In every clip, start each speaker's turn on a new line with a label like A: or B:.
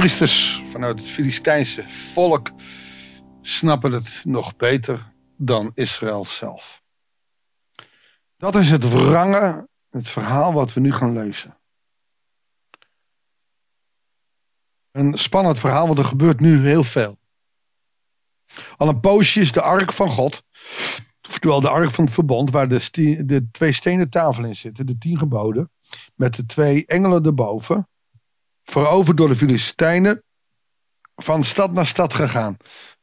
A: priesters vanuit het Filistijnse volk snappen het nog beter dan Israël zelf. Dat is het wrange, het verhaal wat we nu gaan lezen. Een spannend verhaal, want er gebeurt nu heel veel. Al een poosje is de ark van God, oftewel de ark van het verbond, waar de, de twee stenen tafel in zitten, de tien geboden, met de twee engelen erboven, veroverd door de Filistijnen, van stad naar stad gegaan.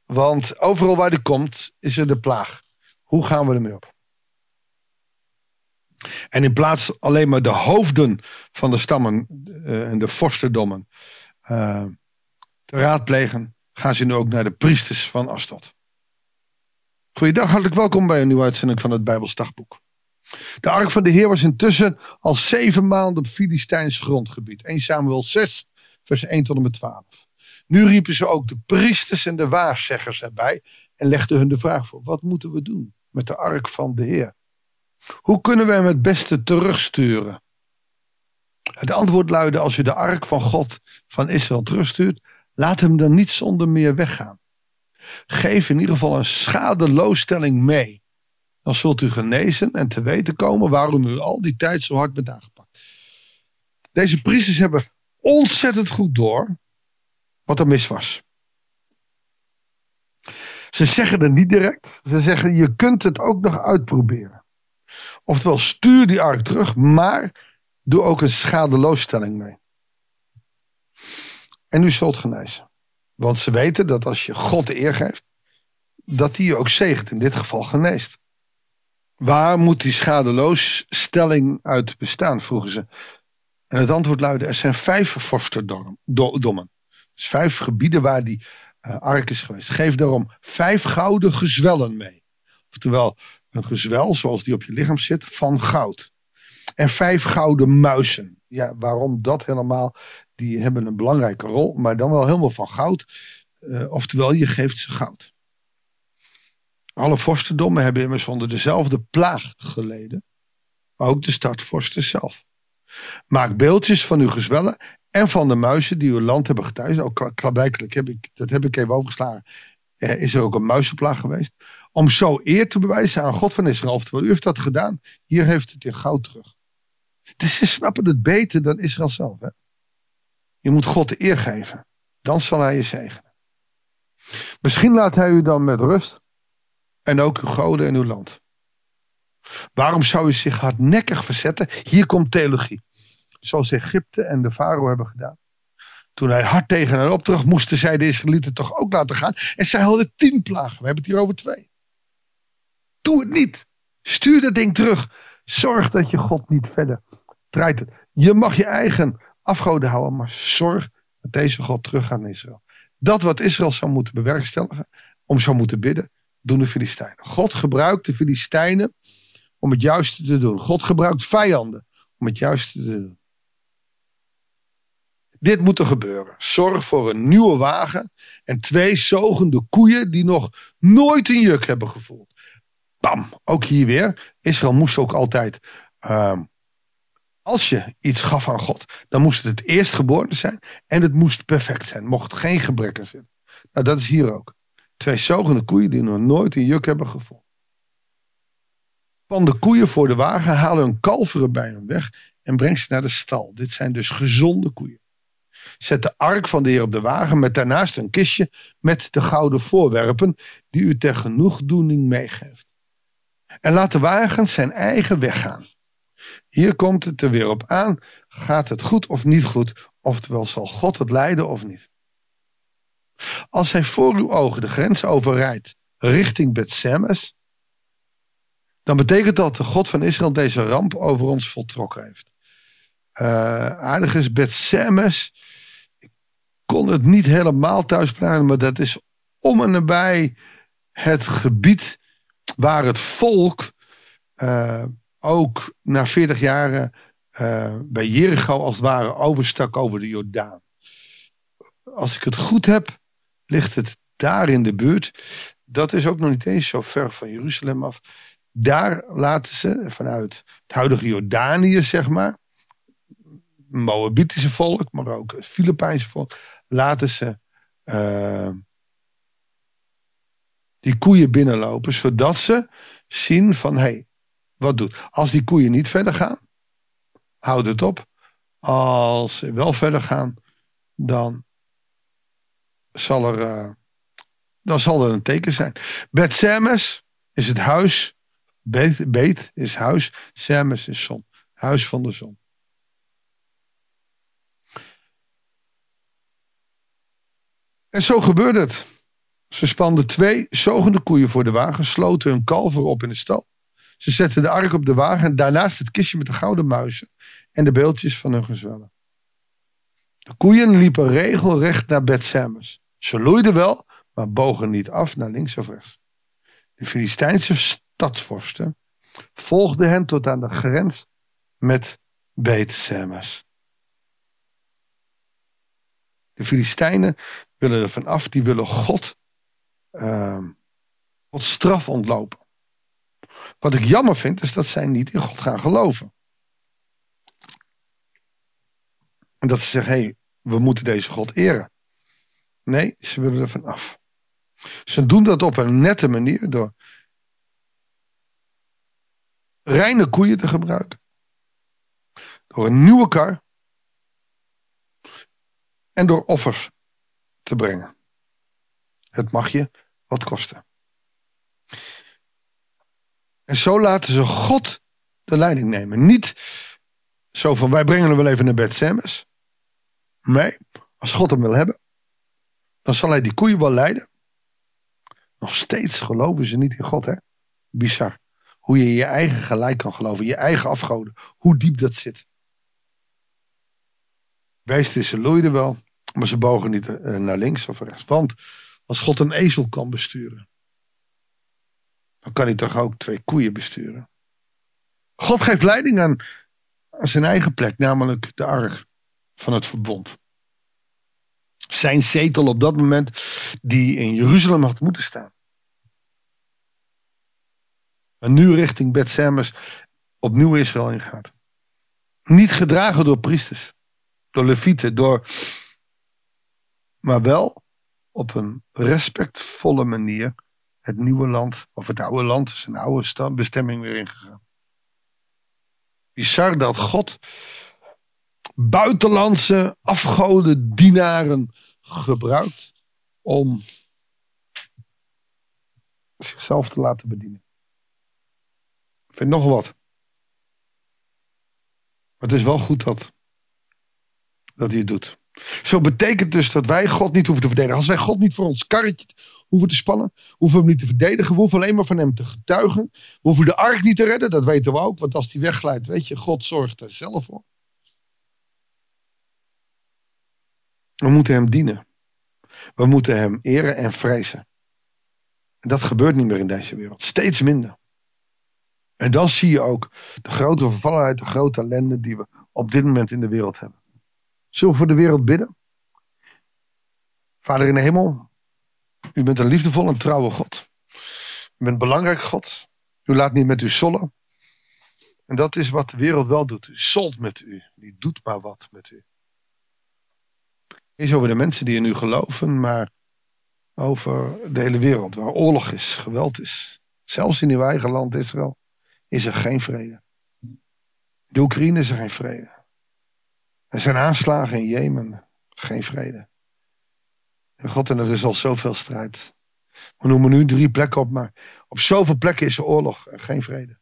A: Want overal waar die komt, is er de plaag. Hoe gaan we ermee op? En in plaats alleen maar de hoofden van de stammen uh, en de vorstendommen uh, te raadplegen, gaan ze nu ook naar de priesters van Astot. Goeiedag, hartelijk welkom bij een nieuwe uitzending van het Bijbelsdagboek. De ark van de Heer was intussen al zeven maanden op Filistijns grondgebied. 1 Samuel 6, vers 1 tot en met 12. Nu riepen ze ook de priesters en de waarzeggers erbij en legden hun de vraag voor: wat moeten we doen met de ark van de Heer? Hoe kunnen we hem het beste terugsturen? Het antwoord luidde: als je de ark van God van Israël terugstuurt, laat hem dan niet zonder meer weggaan. Geef in ieder geval een schadeloosstelling mee. Dan zult u genezen en te weten komen waarom u al die tijd zo hard bent aangepakt. Deze priesters hebben ontzettend goed door wat er mis was. Ze zeggen het niet direct. Ze zeggen je kunt het ook nog uitproberen. Oftewel stuur die ark terug, maar doe ook een schadeloosstelling mee. En u zult genezen. Want ze weten dat als je God de eer geeft, dat hij je ook zegent, in dit geval geneest. Waar moet die schadeloosstelling uit bestaan, vroegen ze. En het antwoord luidde, er zijn vijf vorstendommen. Dus vijf gebieden waar die uh, ark is geweest. Geef daarom vijf gouden gezwellen mee. Oftewel, een gezwel zoals die op je lichaam zit, van goud. En vijf gouden muizen. Ja, waarom dat helemaal? Die hebben een belangrijke rol, maar dan wel helemaal van goud. Uh, oftewel, je geeft ze goud. Alle vorstendommen hebben immers onder dezelfde plaag geleden. Ook de stadvorsten zelf. Maak beeldjes van uw gezwellen en van de muizen die uw land hebben getuigd. Ook klaarblijkelijk heb ik, dat heb ik even overgeslagen. Er is er ook een muizenplaag geweest. Om zo eer te bewijzen aan God van Israël. Oftewel, u heeft dat gedaan. Hier heeft het in goud terug. Dus ze snappen het beter dan Israël zelf. Hè? Je moet God eer geven. Dan zal hij je zegenen. Misschien laat hij u dan met rust. En ook uw goden en uw land. Waarom zou u zich hardnekkig verzetten? Hier komt theologie. Zoals Egypte en de farao hebben gedaan. Toen hij hard tegen hen opdracht moesten zij de Israëlieten toch ook laten gaan. En zij hadden tien plagen. We hebben het hier over twee. Doe het niet. Stuur dat ding terug. Zorg dat je God niet verder draait. Je mag je eigen afgoden houden, maar zorg dat deze God teruggaat naar Israël. Dat wat Israël zou moeten bewerkstelligen, om zou moeten bidden, doen de Filistijnen. God gebruikt de Filistijnen om het juiste te doen. God gebruikt vijanden om het juiste te doen. Dit moet er gebeuren. Zorg voor een nieuwe wagen en twee zogende koeien die nog nooit een juk hebben gevoeld. Bam, ook hier weer. Israël moest ook altijd uh, als je iets gaf aan God, dan moest het het eerstgeborene zijn en het moest perfect zijn. Mocht geen gebrekken zijn. Nou, dat is hier ook. Twee zogende koeien die nog nooit een juk hebben gevonden. Van de koeien voor de wagen halen hun kalveren bij hun weg en breng ze naar de stal. Dit zijn dus gezonde koeien. Zet de ark van de Heer op de wagen met daarnaast een kistje met de gouden voorwerpen die u ter genoegdoening meegeeft. En laat de wagen zijn eigen weg gaan. Hier komt het er weer op aan. Gaat het goed of niet goed? Oftewel, zal God het leiden of niet? Als hij voor uw ogen de grens overrijdt richting Bethsemes, dan betekent dat de God van Israël deze ramp over ons voltrokken heeft. Uh, aardig is Bethsemes. Ik kon het niet helemaal thuis plaatsen, maar dat is om en nabij het gebied waar het volk uh, ook na 40 jaren uh, bij Jericho als het ware overstak over de Jordaan. Als ik het goed heb, ligt het daar in de buurt. Dat is ook nog niet eens zo ver van Jeruzalem af. Daar laten ze vanuit het huidige Jordanië, zeg maar. Moabitische volk, maar ook het Filipijnse volk, laten ze uh, die koeien binnenlopen, zodat ze zien van hé, hey, wat doet. Als die koeien niet verder gaan, houd het op. Als ze wel verder gaan, dan zal er, uh, dan zal er een teken zijn. Bet Semes is het huis. Beet, is huis. Semes is zon. Huis van de zon. En zo gebeurde het. Ze spanden twee zogende koeien voor de wagen, sloten hun kalver op in de stal. Ze zetten de ark op de wagen en daarnaast het kistje met de gouden muizen en de beeldjes van hun gezwellen. De koeien liepen regelrecht naar Bethsemes. Ze loeiden wel, maar bogen niet af naar links of rechts. De Filistijnse stadsvorsten volgden hen tot aan de grens met Bethsemes. De Filistijnen willen er vanaf, die willen God, uh, God straf ontlopen. Wat ik jammer vind, is dat zij niet in God gaan geloven. En dat ze zeggen, hé, hey, we moeten deze God eren. Nee, ze willen er vanaf. Ze doen dat op een nette manier door reine koeien te gebruiken. Door een nieuwe kar. En door offers te brengen. Het mag je wat kosten. En zo laten ze God de leiding nemen. Niet zo van wij brengen hem wel even naar bed Semes. Nee, als God hem wil hebben, dan zal hij die koeien wel leiden. Nog steeds geloven ze niet in God, hè? Bizar. Hoe je je eigen gelijk kan geloven, je eigen afgoden. Hoe diep dat zit. Wees ze loeiden wel, maar ze bogen niet eh, naar links of rechts. Want als God een ezel kan besturen, dan kan hij toch ook twee koeien besturen. God geeft leiding aan, aan zijn eigen plek, namelijk de ark van het verbond. Zijn zetel op dat moment die in Jeruzalem had moeten staan. En nu richting Bethsemes opnieuw Israël ingaat. Niet gedragen door priesters, door levieten, door, maar wel op een respectvolle manier het nieuwe land, of het oude land, zijn oude bestemming weer ingegaan. Bizar dat God buitenlandse afgoden dienaren gebruikt om zichzelf te laten bedienen. Ik vind nog wat. Maar het is wel goed dat, dat hij het doet. Zo betekent dus dat wij God niet hoeven te verdedigen. Als wij God niet voor ons karretje hoeven te spannen, hoeven we hem niet te verdedigen, we hoeven alleen maar van hem te getuigen. We hoeven de ark niet te redden, dat weten we ook, want als die wegglijdt, weet je, God zorgt er zelf voor. We moeten hem dienen. We moeten hem eren en vrezen. En dat gebeurt niet meer in deze wereld. Steeds minder. En dan zie je ook de grote vervallenheid, de grote ellende die we op dit moment in de wereld hebben. Zullen we voor de wereld bidden? Vader in de hemel, u bent een liefdevol en trouwe God. U bent belangrijk God. U laat niet met u sollen. En dat is wat de wereld wel doet. U solt met u. Die doet maar wat met u. Niet over de mensen die in u geloven, maar over de hele wereld. Waar oorlog is, geweld is. Zelfs in uw eigen land Israël is er geen vrede. In de Oekraïne is er geen vrede. Er zijn aanslagen in Jemen, geen vrede. En God, en er is al zoveel strijd. We noemen nu drie plekken op, maar op zoveel plekken is er oorlog en geen vrede.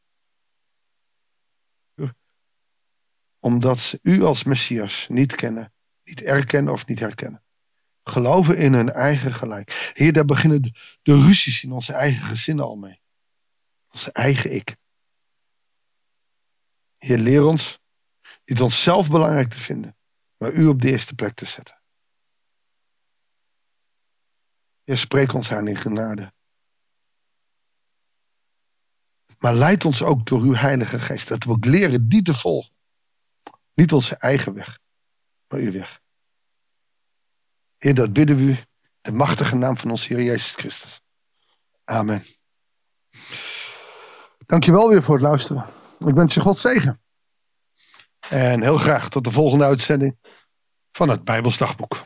A: Omdat ze u als Messias niet kennen, niet erkennen of niet herkennen. Geloven in hun eigen gelijk. Heer, daar beginnen de, ruzies in onze eigen gezinnen al mee. Onze eigen ik. Heer, leer ons niet onszelf belangrijk te vinden, maar u op de eerste plek te zetten. Heer, spreek ons aan in genade. Maar leid ons ook door uw Heilige Geest, dat we ook leren die te volgen. Niet onze eigen weg, maar uw weg. Heer, dat bidden we u, de machtige naam van ons Heer Jezus Christus. Amen. Dankjewel weer voor het luisteren. Ik wens je God zegen. En heel graag tot de volgende uitzending van het Bijbelsdagboek.